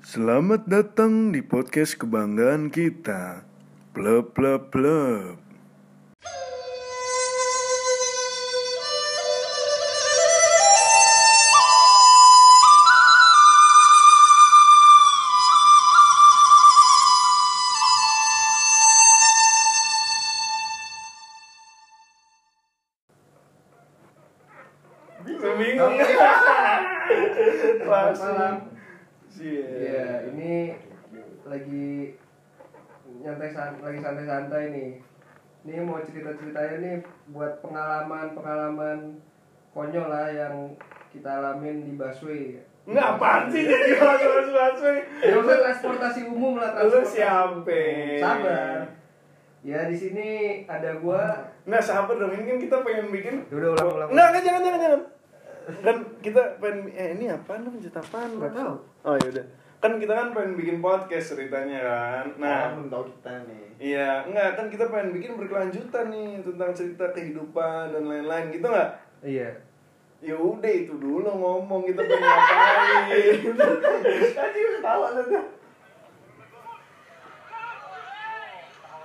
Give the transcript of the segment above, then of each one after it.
Selamat datang di podcast kebanggaan kita. Plep plep plep. Mau cerita-ceritanya nih buat pengalaman-pengalaman konyol lah yang kita alamin di busway. Nggak apaan sih jadi mas mas Ya udah transportasi umum lah Lu transportasi. siapa? Sabar. Ya di sini ada gua. Nggak sabar dong, ini kan kita pengen bikin Ya udah ulang ulang. Nggak, nggak, jangan, jangan, jangan Kan kita pengen, eh ini apaan dong, cerita apaan? Nggak tahu. Oh yaudah Kan kita kan pengen bikin podcast ceritanya kan Nah, belum tahu kita nih. iya, enggak, kan kita pengen bikin berkelanjutan nih Tentang cerita kehidupan dan lain-lain, gitu nggak? Iya. Ya udah itu dulu ngomong kita pengen ngapain Tadi udah ketawa lu tuh.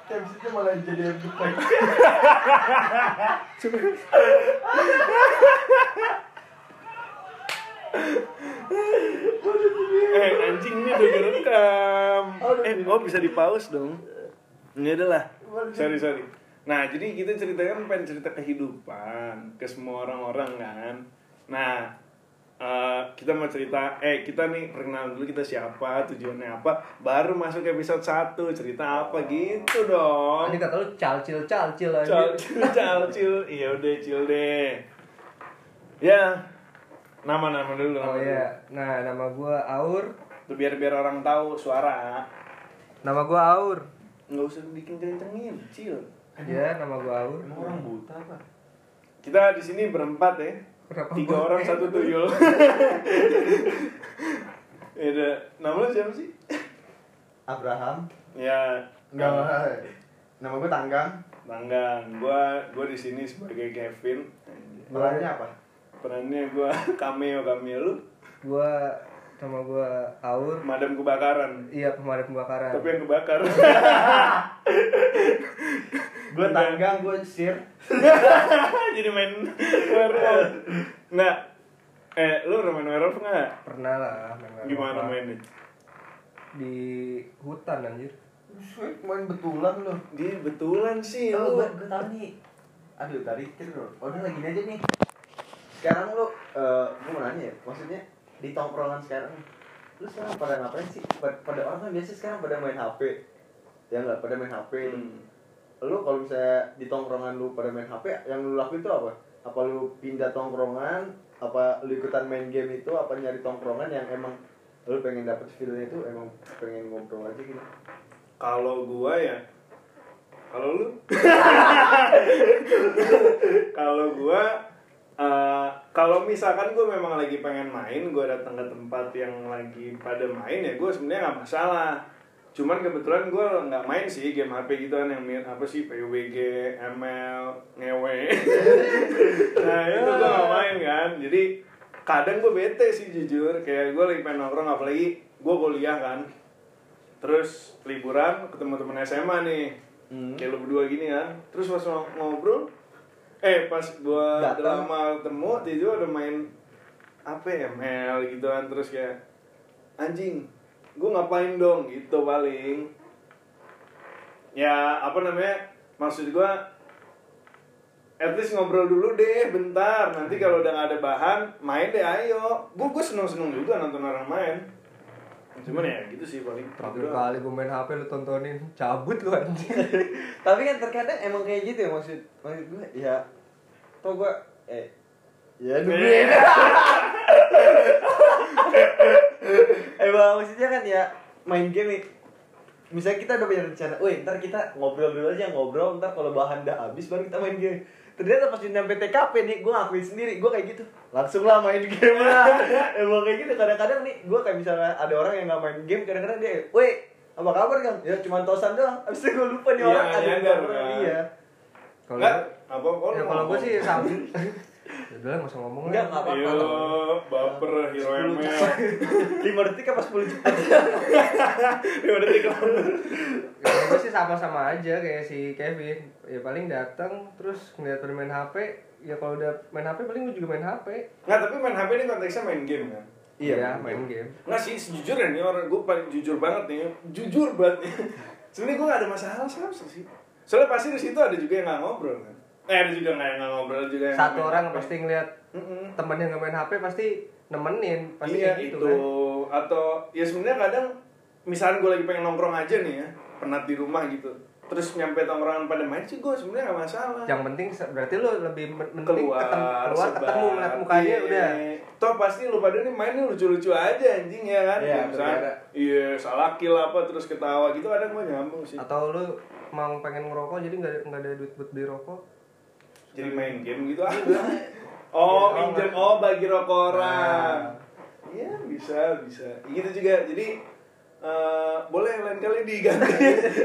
Habis itu malah jadi yang. Eh anjing ini udah direkam. Eh oh bisa di pause dong Ini adalah Sorry sorry. Nah jadi kita ceritakan pengen cerita kehidupan Ke semua orang-orang kan. Nah eh, kita mau cerita Eh kita nih perkenalan dulu kita siapa Tujuannya apa Baru masuk ke episode 1 Cerita apa gitu dong. Tadi kata lu calcil calcil aja. Calcil, calcil. Iya udah chill deh. Ya, nama-nama dulu. Oh nama iya. Nah, nama gua Aur. dulu. Tuh, biar biar orang tahu suara. Nama gua Aur. Nggak usah bikin kencengin, chill. Ya, nama gua Aur. Emang orang buta apa? Kita di sini berempat ya. Kenapa Tiga orang satu tuyul. ya udah, nama lu siapa sih? Abraham. Ya, Enggak. Nama gue Tanggang. Tanggang. Gua gua di sini sebagai Kevin. Perannya apa? Perannya gua cameo cameo lu. Gua nama gua Aur. Madam kebakaran. Iya, pemadam kebakaran. Tapi yang kebakar. Gue Tanggang, gue Sir. jadi main werewolf nggak eh lu udah main werewolf nggak Pernah lah main werewolf gimana mainnya Di hutan anjir. Sweet, main betulan lu. dia betulan sih Oh, lu gue, gue tahu nih. Aduh, tadi kan lu. Oh, udah lagi aja nih. Sekarang lu, eh gue mau nanya ya, maksudnya di tongkrongan sekarang, lu sekarang pada ngapain sih? Pada, pada orang kan biasa sekarang pada main HP. Ya nggak, pada main HP. Hmm. Lu kalau misalnya di tongkrongan lu pada main HP, yang lu lakuin itu apa? Apa lu pindah tongkrongan? Apa lu ikutan main game itu? Apa nyari tongkrongan yang emang lu pengen dapet feel itu emang pengen ngobrol aja gitu? kalau gua ya kalau lu kalau gua eh, kalau misalkan gua memang lagi pengen main gua datang ke tempat yang lagi pada main ya gua sebenarnya nggak masalah. Cuman kebetulan gua nggak main sih game HP gitu kan yang mir- apa sih PUBG, ML, ngewe nah itu gua nggak main kan. Jadi kadang gue bete sih jujur. Kayak gue lagi pengen nongkrong apalagi gue kuliah kan. Terus liburan ketemu temen SMA nih. Hmm. kayak lu berdua gini kan. Terus pas ngo- ngobrol eh pas gua udah Datang. lama ketemu dia ada main apa ya, ML gitu kan terus kayak anjing gua ngapain dong? Gitu paling. Ya apa namanya maksud gua at least ngobrol dulu deh bentar. Nanti kalau udah gak ada bahan main deh ayo. Gua gua seneng seneng juga nonton orang main. Cuman ya gitu sih paling. Terakhir kali gua main HP lu tontonin. Cabut lu anjir. tapi kan terkadang emang kayak gitu ya maksud maksud gue ya tau gue eh ya dulu Eh. emang maksudnya kan ya main game nih misalnya kita udah punya rencana, wih ntar kita ngobrol dulu aja ngobrol, ntar kalau bahan udah habis baru kita main game. Ternyata pas nyampe TKP nih, gue ngakuin sendiri, gue kayak gitu. Langsung lah main game lah. Emang kayak gitu, kadang-kadang nih, gue kayak misalnya ada orang yang gak main game, kadang-kadang dia, weh apa kabar kan? Ya cuma tosan doang. Abis itu gue lupa nih Iya, orang ada yang kan. Iya. Kalau Nggak, apa kalau ya kalau gua sih sama udah lah nggak usah ngomong Enggak, apa-apa. Yo, baper hero 10 ML. cepat. 5 detik apa 10 cepat? Ya udah tiga Kalau gue sih sama-sama aja kayak si Kevin ya paling datang terus ngeliat main HP ya kalau udah main HP paling gue juga main HP Nggak, tapi main HP ini konteksnya main game kan? iya main game Nggak sih, sejujurnya nih orang gue paling jujur banget nih, jujur banget nih. Sebenarnya gue gak ada masalah sama sih. Soalnya pasti di situ ada juga yang nggak ngobrol kan. Eh ada juga nggak yang nggak ngobrol juga yang satu orang HP. pasti ngeliat Mm-mm. temen yang nggak main HP pasti nemenin pasti iya kayak gitu itu kan atau ya sebenarnya kadang misalnya gue lagi pengen nongkrong aja nih ya penat di rumah gitu terus nyampe tongkrongan pada main sih gue sebenarnya gak masalah yang penting berarti lo lebih penting keluar ketemu, keluar sebar. ketemu ngeliat mukanya Iya. udah toh pasti lu pada nih mainnya lucu-lucu aja anjing ya kan Iya, misalnya berbeda. iya salah kill apa terus ketawa gitu kadang gue nyambung sih atau lo mau pengen ngerokok jadi nggak nggak ada duit buat beli rokok jadi main game gitu. Ah oh Iya, pinjam Nah. oh bagi rokok orang iya bisa bisa. Gitu juga. Jadi eh, boleh lain kali diganti.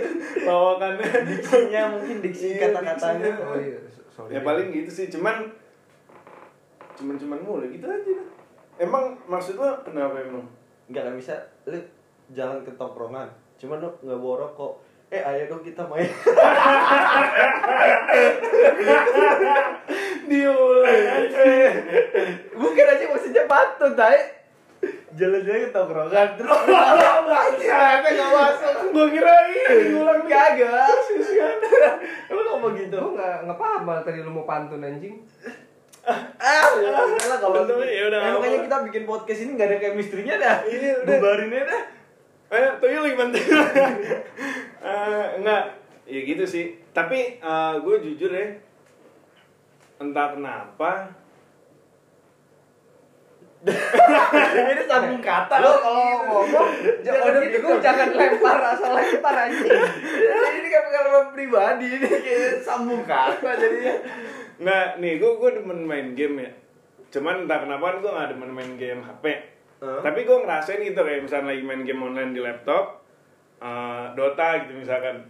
Lawakannya Diksinya mungkin diksi Iya, kata-katanya. oh iya. Sorry. Ya paling gitu sih. Cuman cuman cuman mulu. Gitu aja. Emang maksud lo kenapa emang? Enggak kan bisa. Lu jalan ke tongkrongan. Cuman lu enggak bawa rokok. Eh, ayo dong kita main. diulang Mungkin aja maksudnya patut, tai. Jalan-jalan ke tongkrongan terus ternyata nggak masuk gue kira ini ngulang kagak. Lu ngomong gitu. gue nggak nggak paham malah tadi lu mau pantun anjing Ah, ya udah kalau ya udah, Eh, nggak makanya kita bikin podcast ini enggak ada chemistry-nya dah. Iya, udah. Bubarin aja dah. ayo tuyul gimana Eh, enggak ya gitu sih tapi gue jujur ya entah kenapa Ini sambung kata. lo kalau ngomong Jangan gitu. gitu jangan lempar asal lempar anjing ini kan pengalaman pribadi ini kayak sambung kata jadinya. Nah, nih gue gue demen main game ya. Cuman entah kenapa gue gak demen main game HP. Hah? Tapi gue ngerasain gitu kayak misalnya lagi main game online di laptop, eh, Dota gitu misalkan.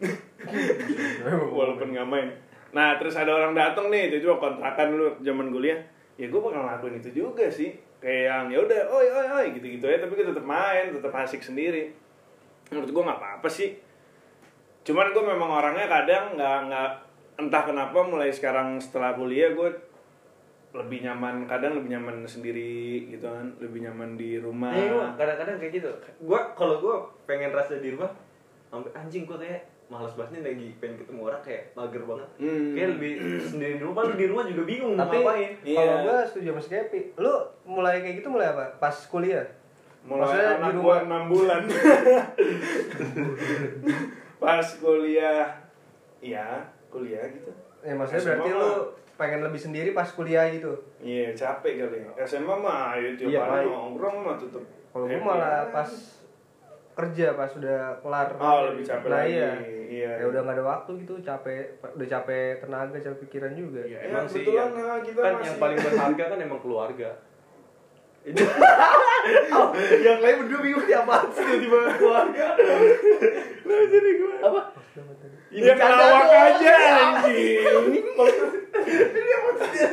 Walaupun nggak main. Nah, terus ada orang datang nih, itu juga kontrakan dulu zaman kuliah. Ya gue bakal ngelakuin itu juga sih. Kayak yang ya udah, oi oi oi gitu-gitu ya, tapi gue tetap main, tetap asik sendiri. Menurut gue nggak apa-apa sih. Cuman gue memang orangnya kadang nggak nggak entah kenapa mulai sekarang setelah kuliah gue lebih nyaman kadang lebih nyaman sendiri gitu kan lebih nyaman di rumah Iya, kadang-kadang kayak gitu. Gua kalau gua pengen rasa di rumah, sampai anjing gua kayak malas banget nih lagi pengen ketemu orang kayak mager banget. Hmm. Kayak lebih sendiri di rumah, lu di rumah juga bingung mau tapi ngapain. Iya. kalau gue setuju sama si Kepi lu mulai kayak gitu mulai apa pas kuliah mulai Maksudnya anak di rumah- enam bulan pas kuliah iya kuliah gitu ya maksudnya berarti lu pengen lebih sendiri pas kuliah gitu iya capek kali SMA mah ayo tiap Iya, hari nongkrong mah tutup kalau gue malah pas kerja pas udah kelar oh lebih capek nah, lagi iya iya ya udah nggak ada waktu gitu capek udah capek tenaga capek pikiran juga Iya, Ya, emang sih. yang- nah, kita kan masih- yang paling berharga kan emang keluarga. Oh, yang lain berdua bingung siapa sih tiba-tiba keluarga. Nah, jadi gua Apa? Dia kelawak aja anjing. Ini apa maksudnya?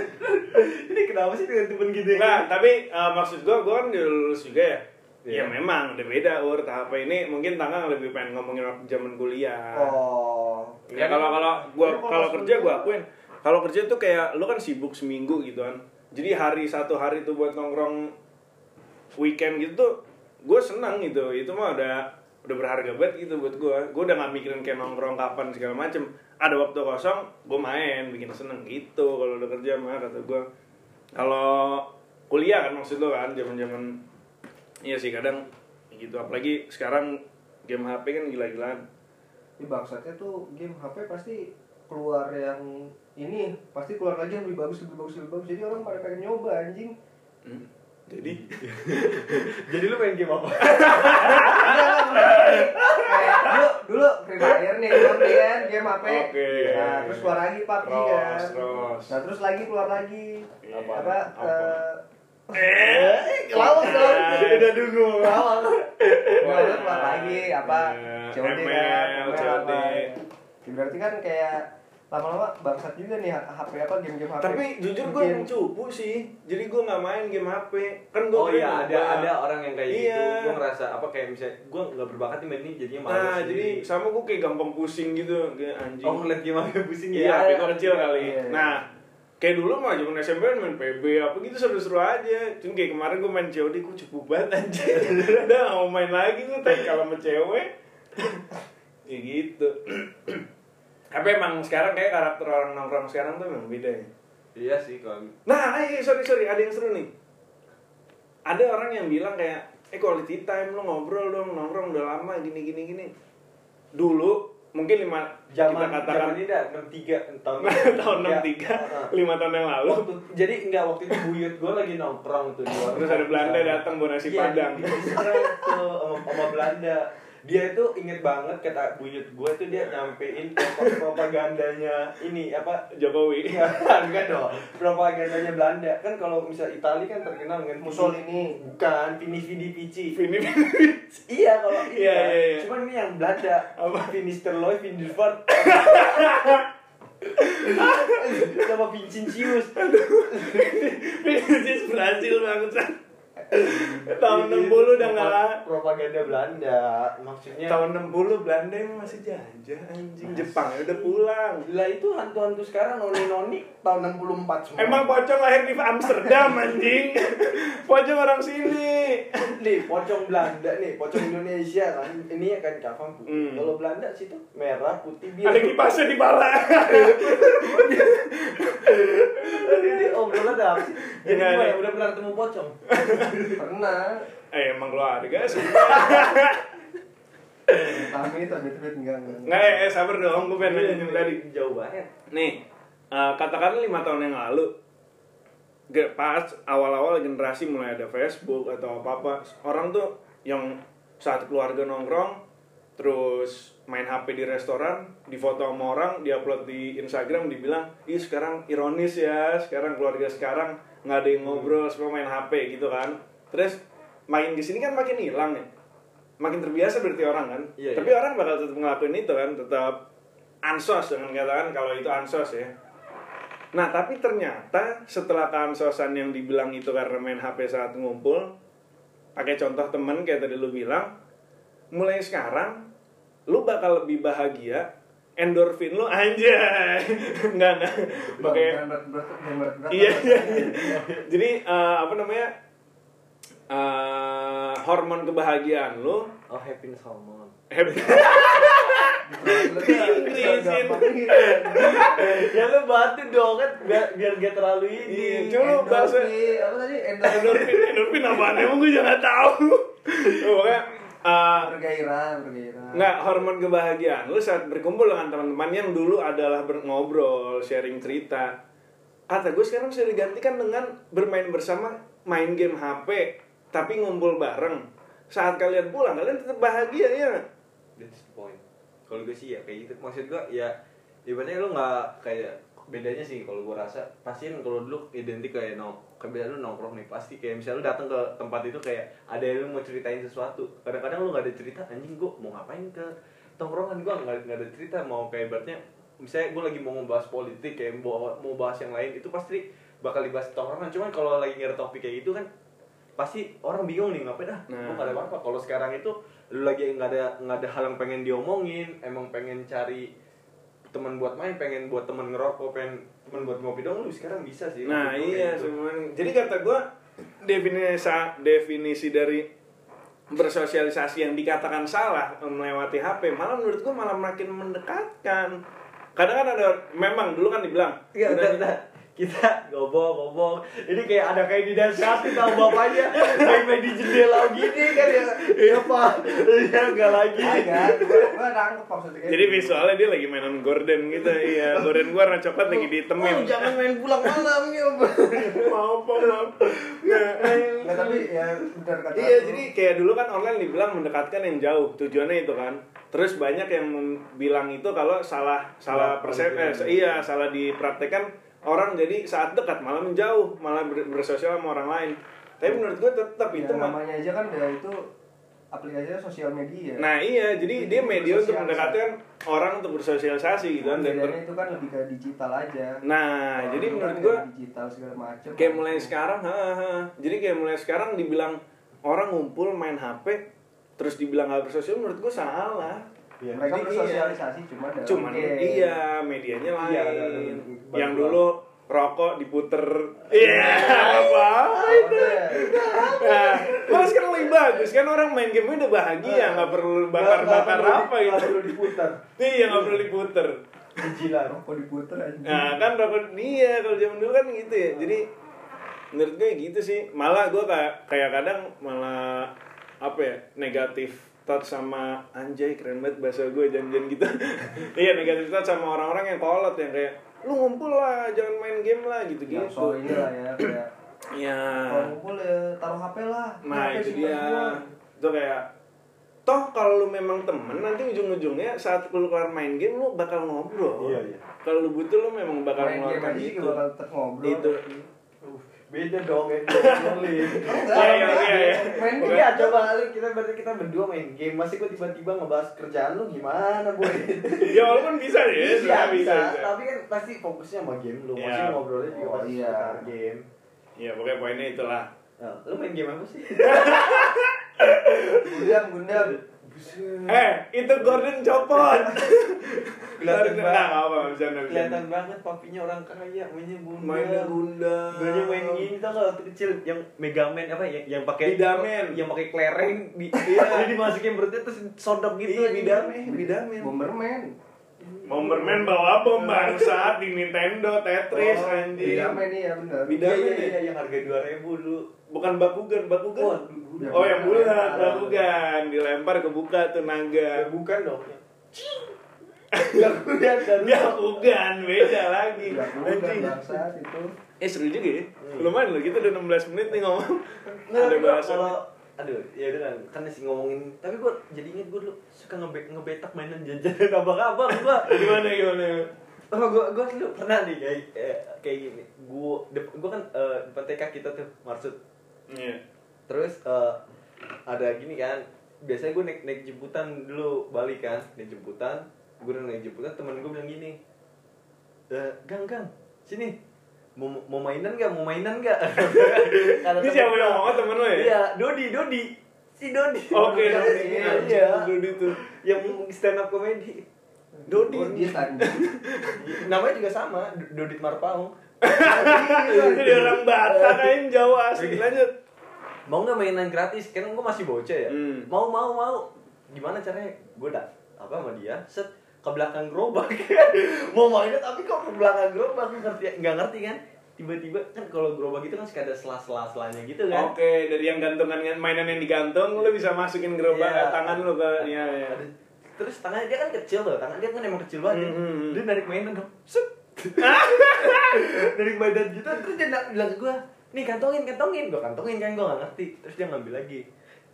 Ini kenapa sih dengan temen gitu? Nah, tapi uh, maksud gua gua kan udah lulus juga ya. Ya Iya. memang udah beda ur tahap ini mungkin Tangga lebih pengen ngomongin waktu zaman kuliah. oh Ya kalau kalau gua kalau kerja gua akuin. Kalau kerja tuh kayak lu kan sibuk seminggu gitu kan. Jadi hari satu hari tuh buat nongkrong weekend gitu tuh gue senang gitu. Itu mah udah udah berharga banget gitu buat gua. Gua udah gak mikirin kayak nongkrong kapan segala macem. Ada waktu kosong, gue main, bikin seneng gitu. Kalau udah kerja mah kata gua. Kalau kuliah kan maksud lo kan zaman-zaman iya sih kadang gitu apalagi sekarang game HP kan gila-gilaan. ini bangsatnya tuh game HP pasti keluar yang ini pasti keluar lagi yang lebih bagus lebih bagus lebih bagus jadi orang pada pengen nyoba anjing Hmm. Jadi Jadi lu main game apa? dulu dulu Free Fire nih kan game Oke. nah terus keluar lagi PUBG kan terus. nah terus lagi keluar lagi Apa? apa, Apa? eh, Kelawak dong. Udah dulu kelawak. keluar keluar lagi apa Eh, COD kan COD. apa. Ya, berarti kan kayak lama-lama bangsat juga nih HP apa game-game HP Tapi jujur gue emang cupu sih. Jadi gue nggak main game HP. Kan gue Oh iya ada ada orang yang kayak Iya. gitu. Gue ngerasa apa kayak misalnya gue nggak berbakat nih main ini jadinya malas. Nah, sendiri. jadi sama gue kayak gampang pusing gitu, kayak anjing. oh ngeliat game apa pusing Iya, ya. HP gue kecil kali. Iya. Nah, kayak dulu mah zaman SMP kan main PB apa gitu seru-seru aja. Cuma kayak kemarin gue main COD gue cukup banget anjir. Udah gak mau main lagi gue tadi kalau sama cewek. ya gitu. Tapi emang sekarang kayak karakter orang nongkrong sekarang tuh emang beda ya. Iya sih kalau Nah, eh sorry sorry, ada yang seru nih. Ada orang yang bilang kayak, eh quality time lo ngobrol dong, nongkrong udah lama gini gini gini. Dulu mungkin lima zaman kita katakan zaman ini dah 63 tahun tahun 63 Heeh. lima tahun yang lalu Waktu, jadi enggak waktu itu buyut gue lagi nongkrong tuh di warung terus ada Belanda datang bawa nasi Iya, padang sama, sama Belanda dia itu inget banget kata buyut gue tuh dia nyampein pro- propagandanya ini apa Jokowi enggak dong. Propagandanya Belanda kan kalau misal Italia kan terkenal dengan Mussolini. Bukan, Vini Vidi Vici. ini Iya kalau Iya, iya, iya. Cuman ini yang Belanda. Apa? Vinisterloy, Vindervaart. sama Vincentius. Vinicius berhasil banget tahun 60 udah nggak propaganda Belanda maksudnya tahun 60 Belanda emang masih jajah anjing. Jepang ya udah pulang. Lah itu hantu-hantu sekarang noni-noni tahun 64 semua. Emang pocong lahir di Amsterdam anjing. Pocong orang sini. Nih pocong Belanda nih pocong Indonesia kan. Ini ya kan kafan Hmm. kalau Belanda situ merah putih biru. Ada kipasnya di bala sih jadi Enggak, gimana enggak. udah pernah ketemu pocong. Pernah. Eh emang keluarga sih kami tapi tapi enggak enggak. Nggak eh, eh sabar dong gue pengen nanya yang tadi. jauh banget. Nih eh, katakanlah lima tahun yang lalu Ge- pas awal-awal generasi mulai ada Facebook atau apa-apa orang tuh yang saat keluarga nongkrong terus main HP di restoran difoto sama orang diupload di Instagram dibilang ih sekarang ironis ya sekarang keluarga sekarang nggak ada yang ngobrol semua main HP gitu kan. Terus main di sini kan makin hilang ya. Makin terbiasa berarti orang kan. Iya, tapi orang bakal tetap ngelakuin itu kan tetap ansos dengan katakan kalau itu ansos ya. Nah, tapi ternyata setelah keansosan yang dibilang itu karena main HP saat ngumpul, pakai contoh temen kayak tadi lu bilang, mulai sekarang lu bakal lebih bahagia, endorfin lu anjay. Enggak, enggak. Pakai Jangan jangan Iya, iya, iya. Jadi eh, apa namanya? eh, hormon kebahagiaan lu oh happiness hormone happy Diinggrisin. ya lu batu dong kan biar biar gak terlalu ini Iya, cuma bahasa Endorfin, apa tadi endorfin endorfin apaan emang gue juga nggak tahu pokoknya eh, bergairah bergairah nggak hormon kebahagiaan lu saat berkumpul dengan teman-teman yang dulu adalah ber- ngobrol sharing cerita kata gue sekarang sudah digantikan dengan bermain bersama main game HP tapi ngumpul bareng saat kalian pulang kalian tetap bahagia ya? That's the point. Kalau gue sih ya kayak gitu. Maksud gue ya ibaratnya lu nggak kayak bedanya sih kalau gue rasa pasti kalau dulu identik kayak no kayak beda lu nongkrong nih pasti kayak misalnya lu datang ke tempat itu kayak ada yang lu mau ceritain sesuatu. Kadang-kadang lu nggak ada cerita anjing gue mau ngapain ke tongkrongan gue nggak ada cerita mau kayak ibaratnya misalnya gue lagi mau ngebahas politik kayak mau mau bahas yang lain itu pasti bakal dibahas di tongkrongan. Cuman kalau lagi nggak ada topik kayak gitu kan pasti orang bingung nih ngapain ah Nah. gue gak ada apa-apa. Kalau sekarang itu lu lagi nggak ada nggak ada hal yang pengen diomongin emang pengen cari teman buat main pengen buat teman ngerokok pengen teman buat ngopi dong lu sekarang bisa sih Nah iya gitu. sebenarnya. Jadi kata gue definisi definisi dari bersosialisasi yang dikatakan salah melewati HP malah menurut gue malah makin mendekatkan. Kadang kan ada memang dulu kan dibilang Iya, udah- udah, udah. Kita gobok, gobok. Ini kayak ada kayak di dinasihati tahu bapaknya. Main-main di jendela gini kan ya. Iya, Pak. Iya, enggak lagi. gua nangkep maksudnya kayak Jadi gitu. visualnya dia lagi mainan gorden gitu iya gorden gua warna coklat lagi ditemin. Oh, jangan main pulang malam ya, Pak. maaf maaf. Nah, Nggak, tapi ya benar kata Iya, jadi kayak dulu kan online dibilang mendekatkan yang jauh, tujuannya itu kan. Terus banyak yang bilang itu kalau salah salah Salah persepsi, pengertian. iya salah dipraktekkan orang jadi saat dekat malah menjauh, malah ber- bersosial sama orang lain. Tapi menurut gue tetap Ya, itu namanya aja kan udah itu aplikasinya sosial media Nah iya, jadi dia media untuk mendekatkan orang untuk bersosialisasi gitu kan dan ber- itu kan lebih ke digital aja Nah, Kalau jadi menurut kan kayak digital segala macam kayak mulai sekarang, ha, ha. jadi kayak mulai sekarang dibilang orang ngumpul main HP terus dibilang nggak bersosial menurut gua salah. Iya. mereka Jadi bersosialisasi cuma dalam Cuman game. iya medianya lain. Iya, ada- yang dulu rokok diputer. Iya, apa? Deh. Nah, malah sekarang lebih bagus kan orang main game udah bahagia nggak perlu bakar-bakar Nggak- nggak apa perlu- nggak gitu. perlu diputar Iya nggak perlu diputer. cicilan rokok diputer aja Nah kan rokok iya kalau zaman dulu kan gitu ya. Jadi menurut gue gitu sih. Malah gue kayak kayak kadang malah apa ya negatif thought sama anjay keren banget bahasa gue janjian gitu. iya negatif thought sama orang-orang yang kolot yang kayak lu ngumpul lah jangan main game lah gitu gitu. so ini lah ya kayak Iya. kalau ngumpul ya taruh HP lah Nah HP itu dia. Itu kayak toh kalau lu memang temen nanti ujung-ujungnya saat lu keluar main game lu bakal ngobrol. Iya, iya. Kalau lu butuh lu memang bakal main ngeluarkan itu. ngobrol Itu. Uh, beda dong ya Lin. Iya, iya, iya, iya. main game Iya, coba lu kita berarti kita berdua main game. Masih kok tiba-tiba ngebahas kerjaan lu gimana, Boy? ya walaupun bisa ya, Iya, sebenarnya bisa, bisa. tapi kan pasti fokusnya sama game lu. Iya. Masih ngobrolnya juga Oh, pasti iya. seputar game. Iya, pokoknya poinnya itulah. Nah, lu main game apa sih? gundam gundam Eh, itu Gordon copot. Kelihatan banget. nah, apa bisa. Kelihatan banget papinya orang kaya mainnya bunda. Mainnya Gunda. Banyak main gini tau gak waktu kecil yang Mega Man apa yang yang pakai Bidamen. yang pakai kelereng di Iya. dia dimasukin perutnya terus sodok gitu Iya, bidamen, bidamen. Bomberman Bomberman bawa bom bangsat di Nintendo, Tetris, Oh, anjing. Bidamen nih ya benar Bida- Iya Bidamen iya ya? iya yang harga 2000 dulu. Bukan Bakugan, Bakugan. Oh, bulat. Oh, yang bulat. Bakugan. Dilempar kebuka tuh naga. Ya bukan dong. Kulihat dan Bakugan, beda lagi. Anjing. bangsat itu Eh seru juga ya. Hmm. Lumayan loh, kita udah 16 menit nih ngomong. Nggak, Ada bahasa. kalau aduh ya udah kan masih ngomongin tapi gua jadi inget gua dulu suka nge ngebetak mainan jajanan abang-abang gua Gimana gimana? Oh, gua gua dulu pernah nih kayak eh, kayak gini. Gua dep- gua kan eh, depan TK kita tuh maksud Iya. terus eh, ada gini kan biasanya gue naik naik jemputan dulu balik kan naik jemputan gue udah naik jemputan temen gue bilang gini eh gang gang sini mau mau mainan gak mau mainan gak Ini siapa yang ngomong? Temen lo ya? iya Dodi Dodi. Si Dodi. Oke, Iya, Dodi. iya, iya. Dodi tuh. yang stand up comedy Dodi. Dodi anjing namanya juga sama Dodit Marpaung. Jadi orang Batak aja Jawa asli. Lanjut. mau nggak mainan gratis? Kan gue masih bocah ya. Hmm. mau mau mau. Gimana caranya? Gue dah apa sama dia? Set ke belakang gerobak. Mau mainnya tapi kok ke belakang gerobak? Ngerti nggak ngerti kan tiba-tiba kan kalau gerobak itu kan suka ada sela-sela selanya gitu kan? Oke, dari yang gantungan mainan yang digantung, lu bisa masukin gerobak Iya. tangan lu ke iya. Ada- terus tangannya dia kan kecil loh tangan dia kan emang kecil banget. Hmm, hmm, dia narik mainan dong set. Narik mainan gitu terus dia bilang ke gue nih kantongin kantongin. Gue kantongin kan gue gak ngerti. Terus dia ngambil lagi.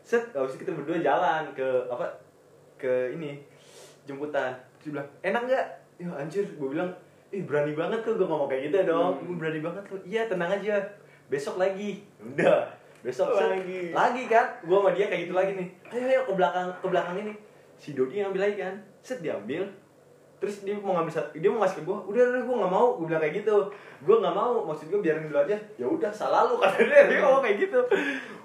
Set habis itu kita berdua jalan ke apa ke ini jemputan. Terus dia bilang enak nggak? Ya anjir. Gue bilang ih berani banget tuh gue ngomong kayak gitu dong. Hmm. berani banget tuh. Iya tenang aja. Besok lagi. Udah. Besok set. Lagi. lagi kan? Gue sama dia kayak gitu lagi nih. Ayo ayo ke belakang ke belakang ini. Si Dodi ngambil lagi kan? Set diambil terus dia mau ngambil satu dia mau ngasih ke gue udah udah gue nggak mau. Gue bilang kayak gitu. Gue nggak mau. Maksud gue biarin dulu aja. Ya udah salah lu kata dia. Dia ngomong kayak gitu.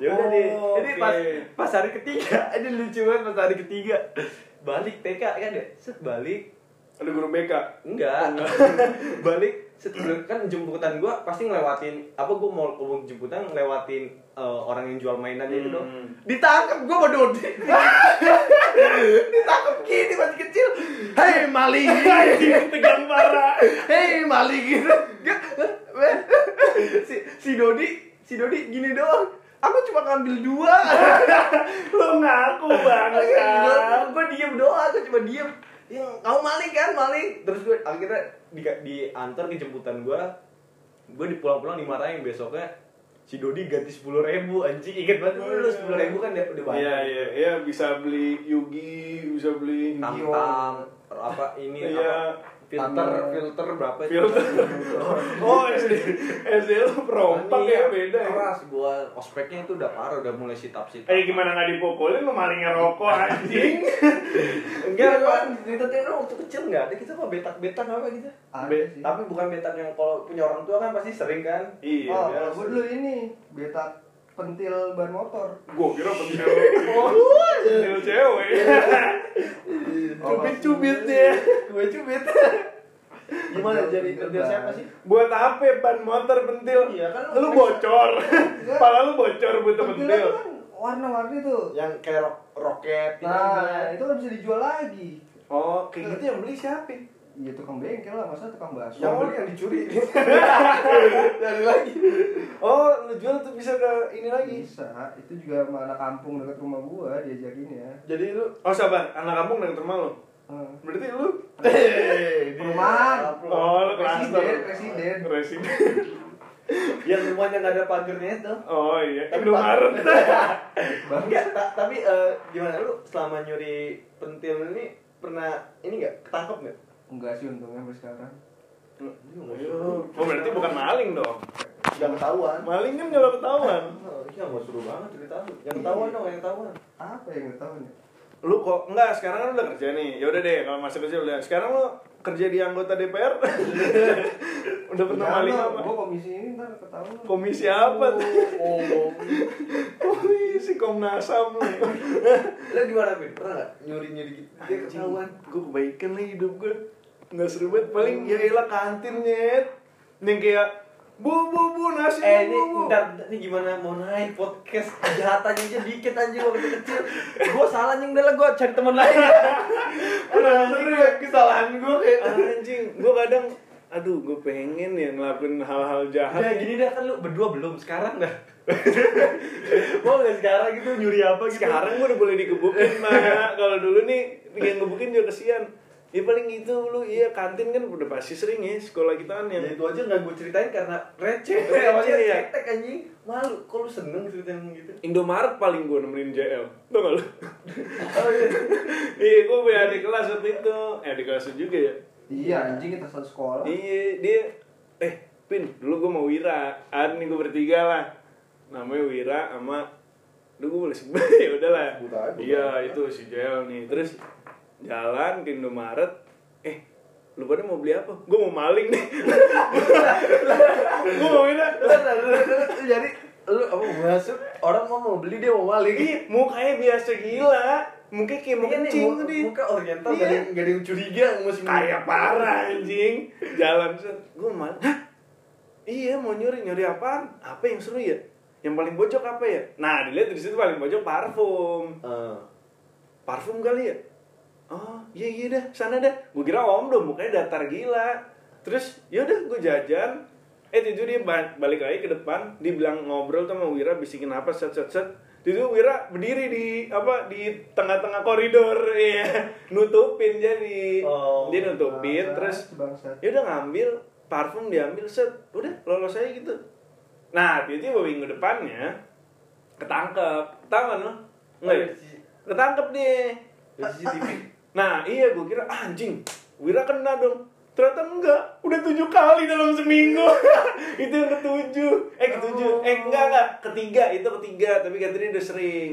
Ya udah deh. Oh, ini oke. pas pas hari ketiga. Ini lucu banget pas hari ketiga. Balik TK kan ya? Set balik Ada guru BK. enggak. Balik set kan jemputan gue pasti ngelewatin apa gue mau ke jemputan ngelewatin eh, orang yang jual mainannya itu dong. Hmm. ditangkap gue Dodi. Ditangkap gini masih kecil. Hei maling Tegang parah. hei maling gitu. Si si Dodi si Dodi gini doang. Aku cuma ngambil dua. Lu ngaku banget. gue diem doang aku cuma diem yang kamu maling kan maling. Terus gue akhirnya di diantar ke jemputan gue gue di pulang-pulang dimarahin besoknya si Dodi ganti sepuluh ribu anjing. Inget banget dulu sepuluh ribu kan dia udah banyak Iya iya. Iya bisa beli Yugi, bisa beli tam tam apa ini Iya. apa filter filter berapa itu? Filter. Oh SD SD lu perompak ya beda ya. keras gua ospeknya itu udah parah udah mulai sit up sit up Eh gimana nggak dipukulin lu maling ngerokok anjing? enggak kan di teteh waktu kecil nggak ada kita mah betak betak apa gitu tapi bukan betak yang kalau punya orang tua kan pasti sering kan Iya. oh, gue dulu ini beta pentil ban motor. Gua kira pentil pentil cewek. Cubit-cubit ya. gue cubit gimana jadi pentil siapa sih Buat apa ban motor pentil? Iya, kan lu bocor. Pala lu bocor butuh Pentilnya pentil. kan warna-warni tuh. yang kayak ro- roket gitu Nah, itu kan bisa dijual lagi. Oh, kayak gitu yang beli siapa? Iya tukang bengkel lah, masa tukang bakso. yang beli yang dicuri dari lagi Oh, lu jual tuh bisa ke ini lagi. Bisa, itu juga sama anak kampung dekat rumah gua diajakin ya. jadi lu Oh, sabar, anak kampung dekat rumah lu. Hmm. Berarti lu Perumahan. Oh, lu Presiden, klaster. presiden. Presiden. yang rumahnya nggak ada pagarnya itu Oh iya, Tapi Indomaret. Enggak, ta- tapi eh, gimana lu selama nyuri pentil ini pernah ini nggak ketangkep nggak? Enggak sih untungnya sampai sekarang. Oh, berarti bukan maling dong. Nggak ketahuan. Maling kan kalau ketahuan. Oh, iya nggak seru banget cerita lu. Yang ketahuan dong, yang ketahuan. Apa yang tahu nih? Lu kok enggak sekarang kan udah kerja nih. Ya udah deh kalau masa kecil udah. Sekarang lu kerja di anggota DPR. udah pernah maling apa? Gua komisi ini ntar ketahuan. Komisi apa tuh? Oh, Komisi Komnas HAM lu. lu gimana Bin? Pernah nggak nyuri nyuri gitu? Dia ketahuan. Gue kebaikan lah hidup gue. Nggak seru banget. Paling ya elah kantin nyet. Yang kayak Bu, bu, bu, nasi Eh bu, ini bu. ntar ini gimana mau naik podcast kejahatannya aja dikit anjing waktu kecil. Gua salah nyeng lah gua cari teman lain. Udah seru ya. kesalahan gua kayak Anjing, gue kadang aduh gue pengen ya ngelakuin hal-hal jahat Udah gini dah kan lu berdua belum sekarang dah. Mau nggak sekarang gitu nyuri apa gitu? sekarang gue udah boleh dikebukin mah kalau dulu nih yang ngebukin juga kesian ya paling gitu lu iya kantin kan udah pasti sering ya sekolah kita kan yang Ya itu aja nggak gue ceritain karena receh. Receh, Awalnya ya. cetek anjing. Malu, kok lu seneng ceritain gitu? Indomaret paling gue nemenin JL tau gak lu? Oh iya. iya gue punya adik kelas waktu itu eh adik kelas juga ya Iya anjing kita satu sekolah. iya dia eh Pin dulu gue mau Wira ada nih gue bertiga lah namanya Wira sama Duh gue boleh sebut ya udahlah Iya itu si JL nih Terus jalan ke Indomaret Eh lu pada mau beli apa? Gue mau maling nih Gue mau ini Jadi lu apa masuk orang mau mau beli dia mau maling. Ih mukanya biasa gila Mukanya kayak mau Iya nih, kencing muka, tadi muka oriental Iya. gak ada yang curiga masih Kayak parah anjing Jalan set Gue Hah? Iya mau nyuri Nyuri apaan? Apa yang seru ya? Yang paling bojok apa ya? Nah dilihat dari situ paling bojok parfum Eh, parfum kali ya oh iya iya dah sana dah. Gue kira om dong mukanya datar gila. Terus yaudah gue jajan. Eh itu dia ba- balik lagi ke depan. Dia bilang ngobrol sama Wira bisikin apa set set set. Itu Wira berdiri di apa di tengah-tengah koridor iya. Nutupin jadi. Oh, dia nutupin terus bangsat. ya udah ngambil parfum diambil set. Udah lolos aja gitu. Nah tiba-tiba minggu depannya ketangkep. Tahu kan lo nggak? Ya? ketangkep dari CCTV. Nah iya gue kira ah, anjing Wira kena dong. Ternyata enggak udah tujuh kali dalam seminggu. Itu yang ketujuh. Eh ketujuh. Eh enggak enggak. Ketiga itu ketiga tapi katanya udah sering.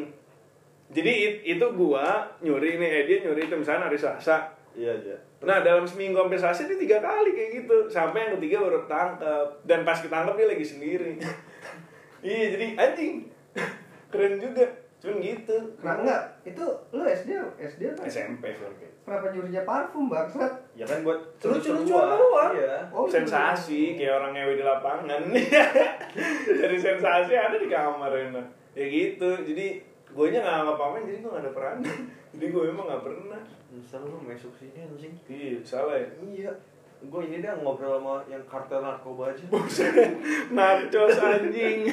Jadi it- itu gua nyuri nih eh dia nyuri itu misalnya hari Selasa. Iya aja. Nah dalam seminggu sampai Selasa dia tiga kali kayak gitu. Sampai yang ketiga baru ketangkep. Dan pas ketangkep dia lagi sendiri. Iya jadi anjing. Keren juga Cuman gitu Nah enggak, itu lu SD SD apa? SMP Kenapa nyurinya parfum bangsat? Ya kan buat Lucu-lucuan seru-seruan. doang. Iya. Oh, Sensasi kayak orang ngewe di lapangan Jadi sensasi ada di kamar enak Ya gitu Jadi gue nya gak ngapa-ngapain jadi gue gak ada peran Jadi gue emang gak pernah Misal lu masuk sini anjing. Iya salah ya Iya. Gue ini dah ngobrol sama yang kartel narkoba aja. Narcos anjing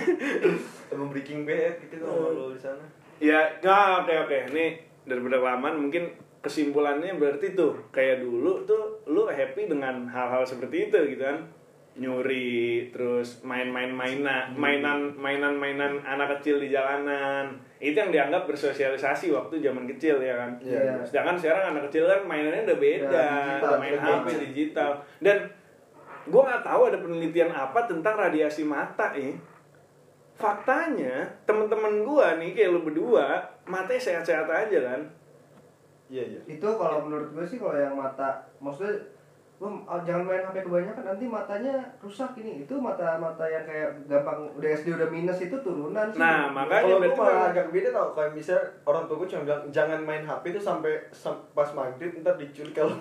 Emang Breaking Bad gitu kan ngobrol di sana. Ya, nah, oke oke. Ini daripada kelamaan mungkin kesimpulannya berarti tuh kayak dulu tuh lu happy dengan hal-hal seperti itu gitu kan. Nyuri terus main-main mainan mainan mainan mainan anak kecil di jalanan. Itu yang dianggap bersosialisasi waktu zaman kecil ya kan? Iya. sedangkan sekarang anak kecil kan mainannya udah beda Ya, digital, udah main HP digital. Dan gue nggak tahu ada penelitian apa tentang radiasi mata ya faktanya temen-temen gue nih kayak lu berdua matanya sehat-sehat aja kan? Iya iya. itu kalau menurut gue sih kalau yang mata maksudnya jangan main HP kebanyakan nanti matanya rusak ini itu mata-mata yang kayak gampang udah SD udah minus itu turunan sih Nah, makanya Kalau gue berarti malah agak beda tau Kayak misalnya orang tua gue cuma bilang Jangan main HP tuh sampai sam- pas maghrib Ntar diculik kalau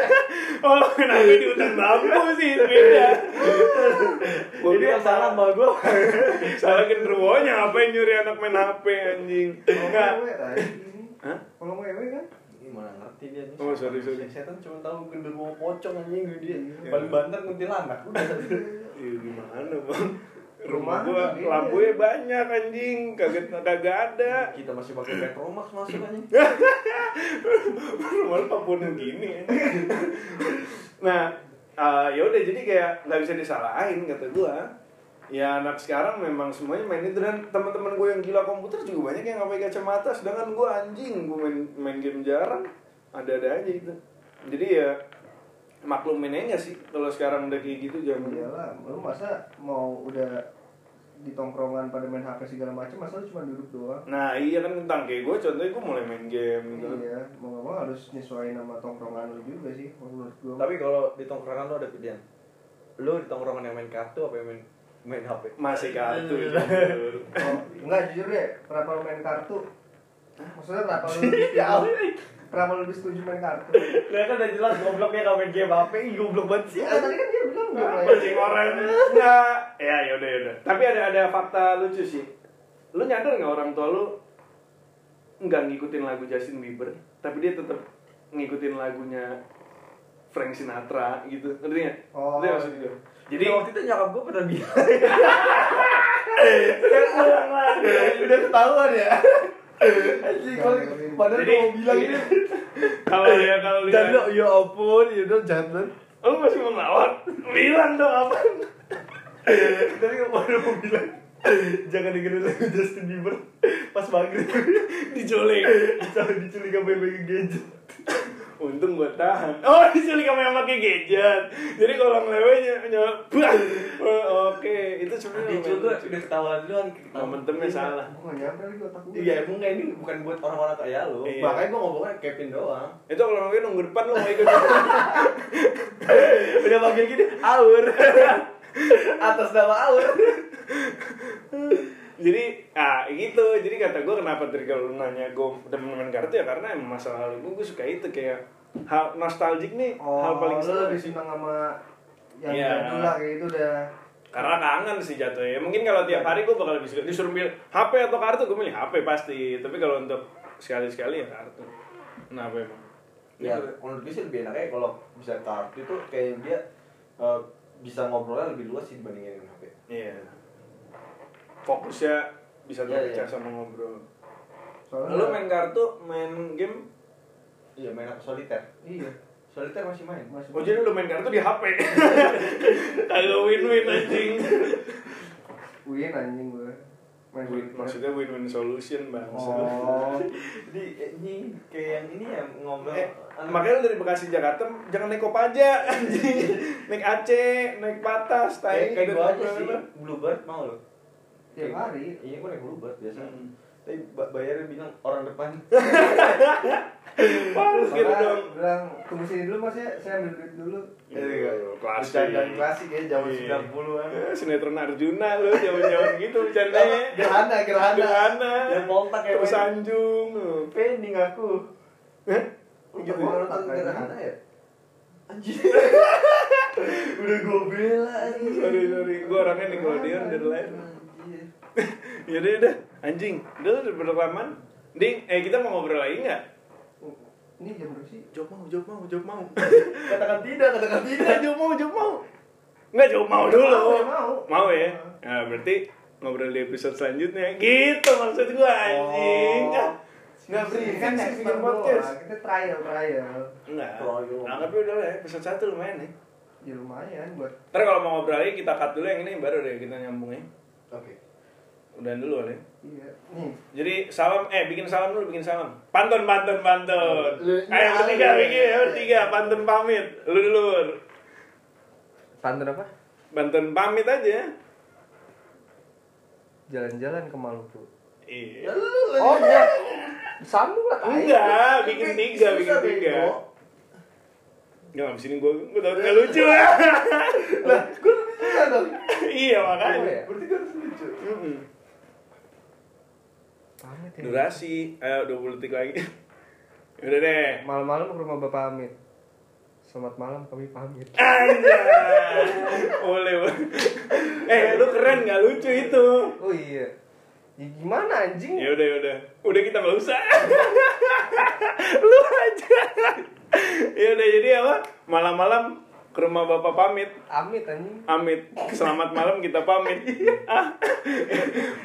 Oh, kenapa di hutan bambu sih? Beda. Gua Ini bilang yang salah sama gue Salah genderuwonya apa yang nyuri anak main HP anjing. kalau Enggak. kalau ngewe kan mana ngerti dia nih Oh, sorry, sorry. Setan cuma tahu genderuwo pocong anjing dia Iya. Paling banter kuntilanak Udah Iya gimana, Bang? Rumah Rumah gua beda. lampunya banyak anjing, kagak kagak ada. Kita masih pakai Petromax masuk anjing Rumah Papua gini anjing. Nah, eh, ya udah jadi kayak nggak bisa disalahin kata gua. Ya anak sekarang memang semuanya main itu. Dan teman-teman gue yang gila komputer juga banyak yang nggak pakai kacamata. Sedangkan gue anjing gue main main game jarang. Ada-ada aja itu jadi ya maklumin aja sih kalau sekarang udah kayak gitu zaman? Iyalah lu masa mau udah di tongkrongan pada main HP segala macam masa lu cuma duduk doang? Nah iya kan tentang kayak gue contohnya gue mulai main game gitu iya mau nggak mau harus nyesuaiin sama tongkrongan lu juga sih menurut gua. Tapi kalau di tongkrongan lo ada pilihan? Lo di tongkrongan yang main kartu apa yang main main HP? masih kartu Iya. jujur. oh, enggak jujur deh kenapa lu main kartu maksudnya kenapa lu lebih Ya kenapa lu lebih setuju main kartu Nah kan udah jelas gobloknya kalau main game HP Ih goblok banget sih ya tadi kan dia bilang nggak main Kucing orang enggak ya yaudah yaudah tapi ada ada fakta lucu sih lu nyadar nggak orang tua lu nggak ngikutin lagu Justin Bieber tapi dia tetap ngikutin lagunya Frank Sinatra gitu ngerti nggak? Oh. Ngerti maksud gue? Jadi Jadi waktu itu nyokap gue pernah bilang. Lagi Udah ketahuan ya. Anjing kalau padahal Jadi- gue mau bilang ini. Kalau ya kalau Dan lo ya ampun ya dong jangan lu masih mau ngelawan? Bilang dong apa? Tapi baru mau bilang Jangan dengerin lagu Justin Bieber. Pas maghrib diculik. Jangan diculik sama yang pakai gadget Untung gue tahan. Oh, diculik sama yang pakai gadget. Jadi kalau ngelewenya. Oh, Oke, itu sebenarnya Dia juga udah ketahuan duluan momentumnya salah. gua nggak nyampe lagi otak gua Iya emang kayak ini bukan buat orang-orang kayak lo Iya. Makanya gue ngomongnya Kevin doang Itu kalau ngomongin nunggu depan lu mau ikut. Udah panggil gini Aur Atas nama Aur jadi, ah gitu. Jadi kata gue kenapa tadi kalau lu nanya gue demen main kartu ya karena emang masa lalu gue, gue suka itu kayak hal nostalgic nih, oh hal paling seru. lebih senang sama yang Iya. jadul lah kayak itu udah Karena kangen sih jatuhnya. Mungkin kalau tiap hari gue bakal lebih suka disuruh milih HP atau kartu, gue milih HP pasti. Tapi kalau untuk sekali-sekali ya kartu. Kenapa emang? Ya menurut gue sih lebih enaknya kalau bisa kartu itu kayak dia eh, bisa ngobrolnya lebih luas sih dibandingin dengan HP Iya. Fokusnya bisa terpecah iya. sama ngobrol. soalnya Lu main kartu, main game, Iya main apa soliter iya Soliter masih main masih oh jadi lu main kartu di HP. Kagak win-win anjing. win anjing gua main Win, maksudnya win-win solution bang. oh Jadi ini kayak yang ini ya ngobrol Eh, makanya lu dari Bekasi Jakarta jangan naik Kopaja anjing. naik Aceh, naik Batas, tai. kayak kayak gue aja sih. Bluebird mau lo tiap hari Iya gue naik Bluebird biasa Hmm. Tapi ba- bayarnya bilang orang depan Parus gitu dong. bilang tunggu sini dulu mas ya saya ambil duit dulu Iya, klasik. Bercandaan klasik ya zaman Iya. 90-an Eh, Sinetron Arjuna lu zaman-zaman gitu bercandanya. Gerhana, gerhana Gerhana. Yang poltak ya Terus Sanjung. Pening aku Hah? Gitu. Gitu Mau nonton gerhana ya? Anjir Udah gue bela anjir Sorry, sorry. Gua orangnya Nickelodeon dari lahir. Anjir. Yaudah, udah. Anjing. Udah, udah berkelamaan. Ding, eh kita mau ngobrol lagi nggak? ini jam berapa sih Jawab mau, jawab mau, jawab mau. Katakan tidak, katakan tidak Nggak, jawab mau, jawab mau. Nggak, jawab mau dulu. Mau, mau. Mau ya? Nah, berarti ngobrol di episode selanjutnya. Gitu maksud gua, anjing. Oh. Nggak beri kan sih next bikin podcast. kita trial trial Enggak. Trial. Anggapnya udah lah ya, episode 1 lumayan ya. ya lumayan buat Ntar kalau mau ngobrol lagi kita cut dulu yang ini baru deh kita nyambungnya. Oke. Udahan dulu kali. iya nih Jadi salam, eh bikin salam dulu, bikin salam. Pantun, pantun, pantun. Lu- Ayo bertiga, bikin, ya bertiga, pantun pamit. Lu dulu. pantun apa Pantun pamit aja. jalan-jalan ke Maluku Iya. oh iya sambung lah. Enggak, bikin tiga, bikin tiga. Enggak, abis ini gue, gue tau gak lucu ya. Lah, gue lebih susah dong. iya makanya. ya? Berarti gue harus lucu. Pamit ya Durasi, ayo 20 detik lagi. Udah deh. malam-malam ke rumah bapak pamit selamat malam kami pamit Anjay. Boleh. Eh, lu keren gak lucu itu. oh iya ya, gimana anjing Ya udah, ya udah. Udah kita nggak usah. lu aja. ya udah jadi apa? Malam-malam ke rumah bapak pamit. amit anjing Amit, selamat malam kita pamit. Ah,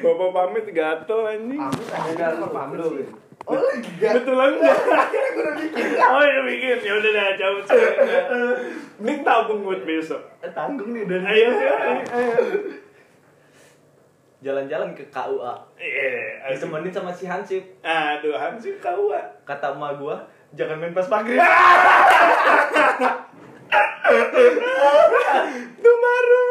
bapak pamit gatel anjing. amit apa pamit sih Oh, lagi gak? Betul enggak? Gue udah bikin. Oh ya bikin, ya udah dah cabut. Ini tabung buat besok. Eh, Tanggung nih dan Ayo, ayo, jalan-jalan ke KUA. Iya. Ditemenin sama si Hansip. Aduh, Hansip kau ah. Kata emak gua, jangan main pas maghrib. ¡Tomarro!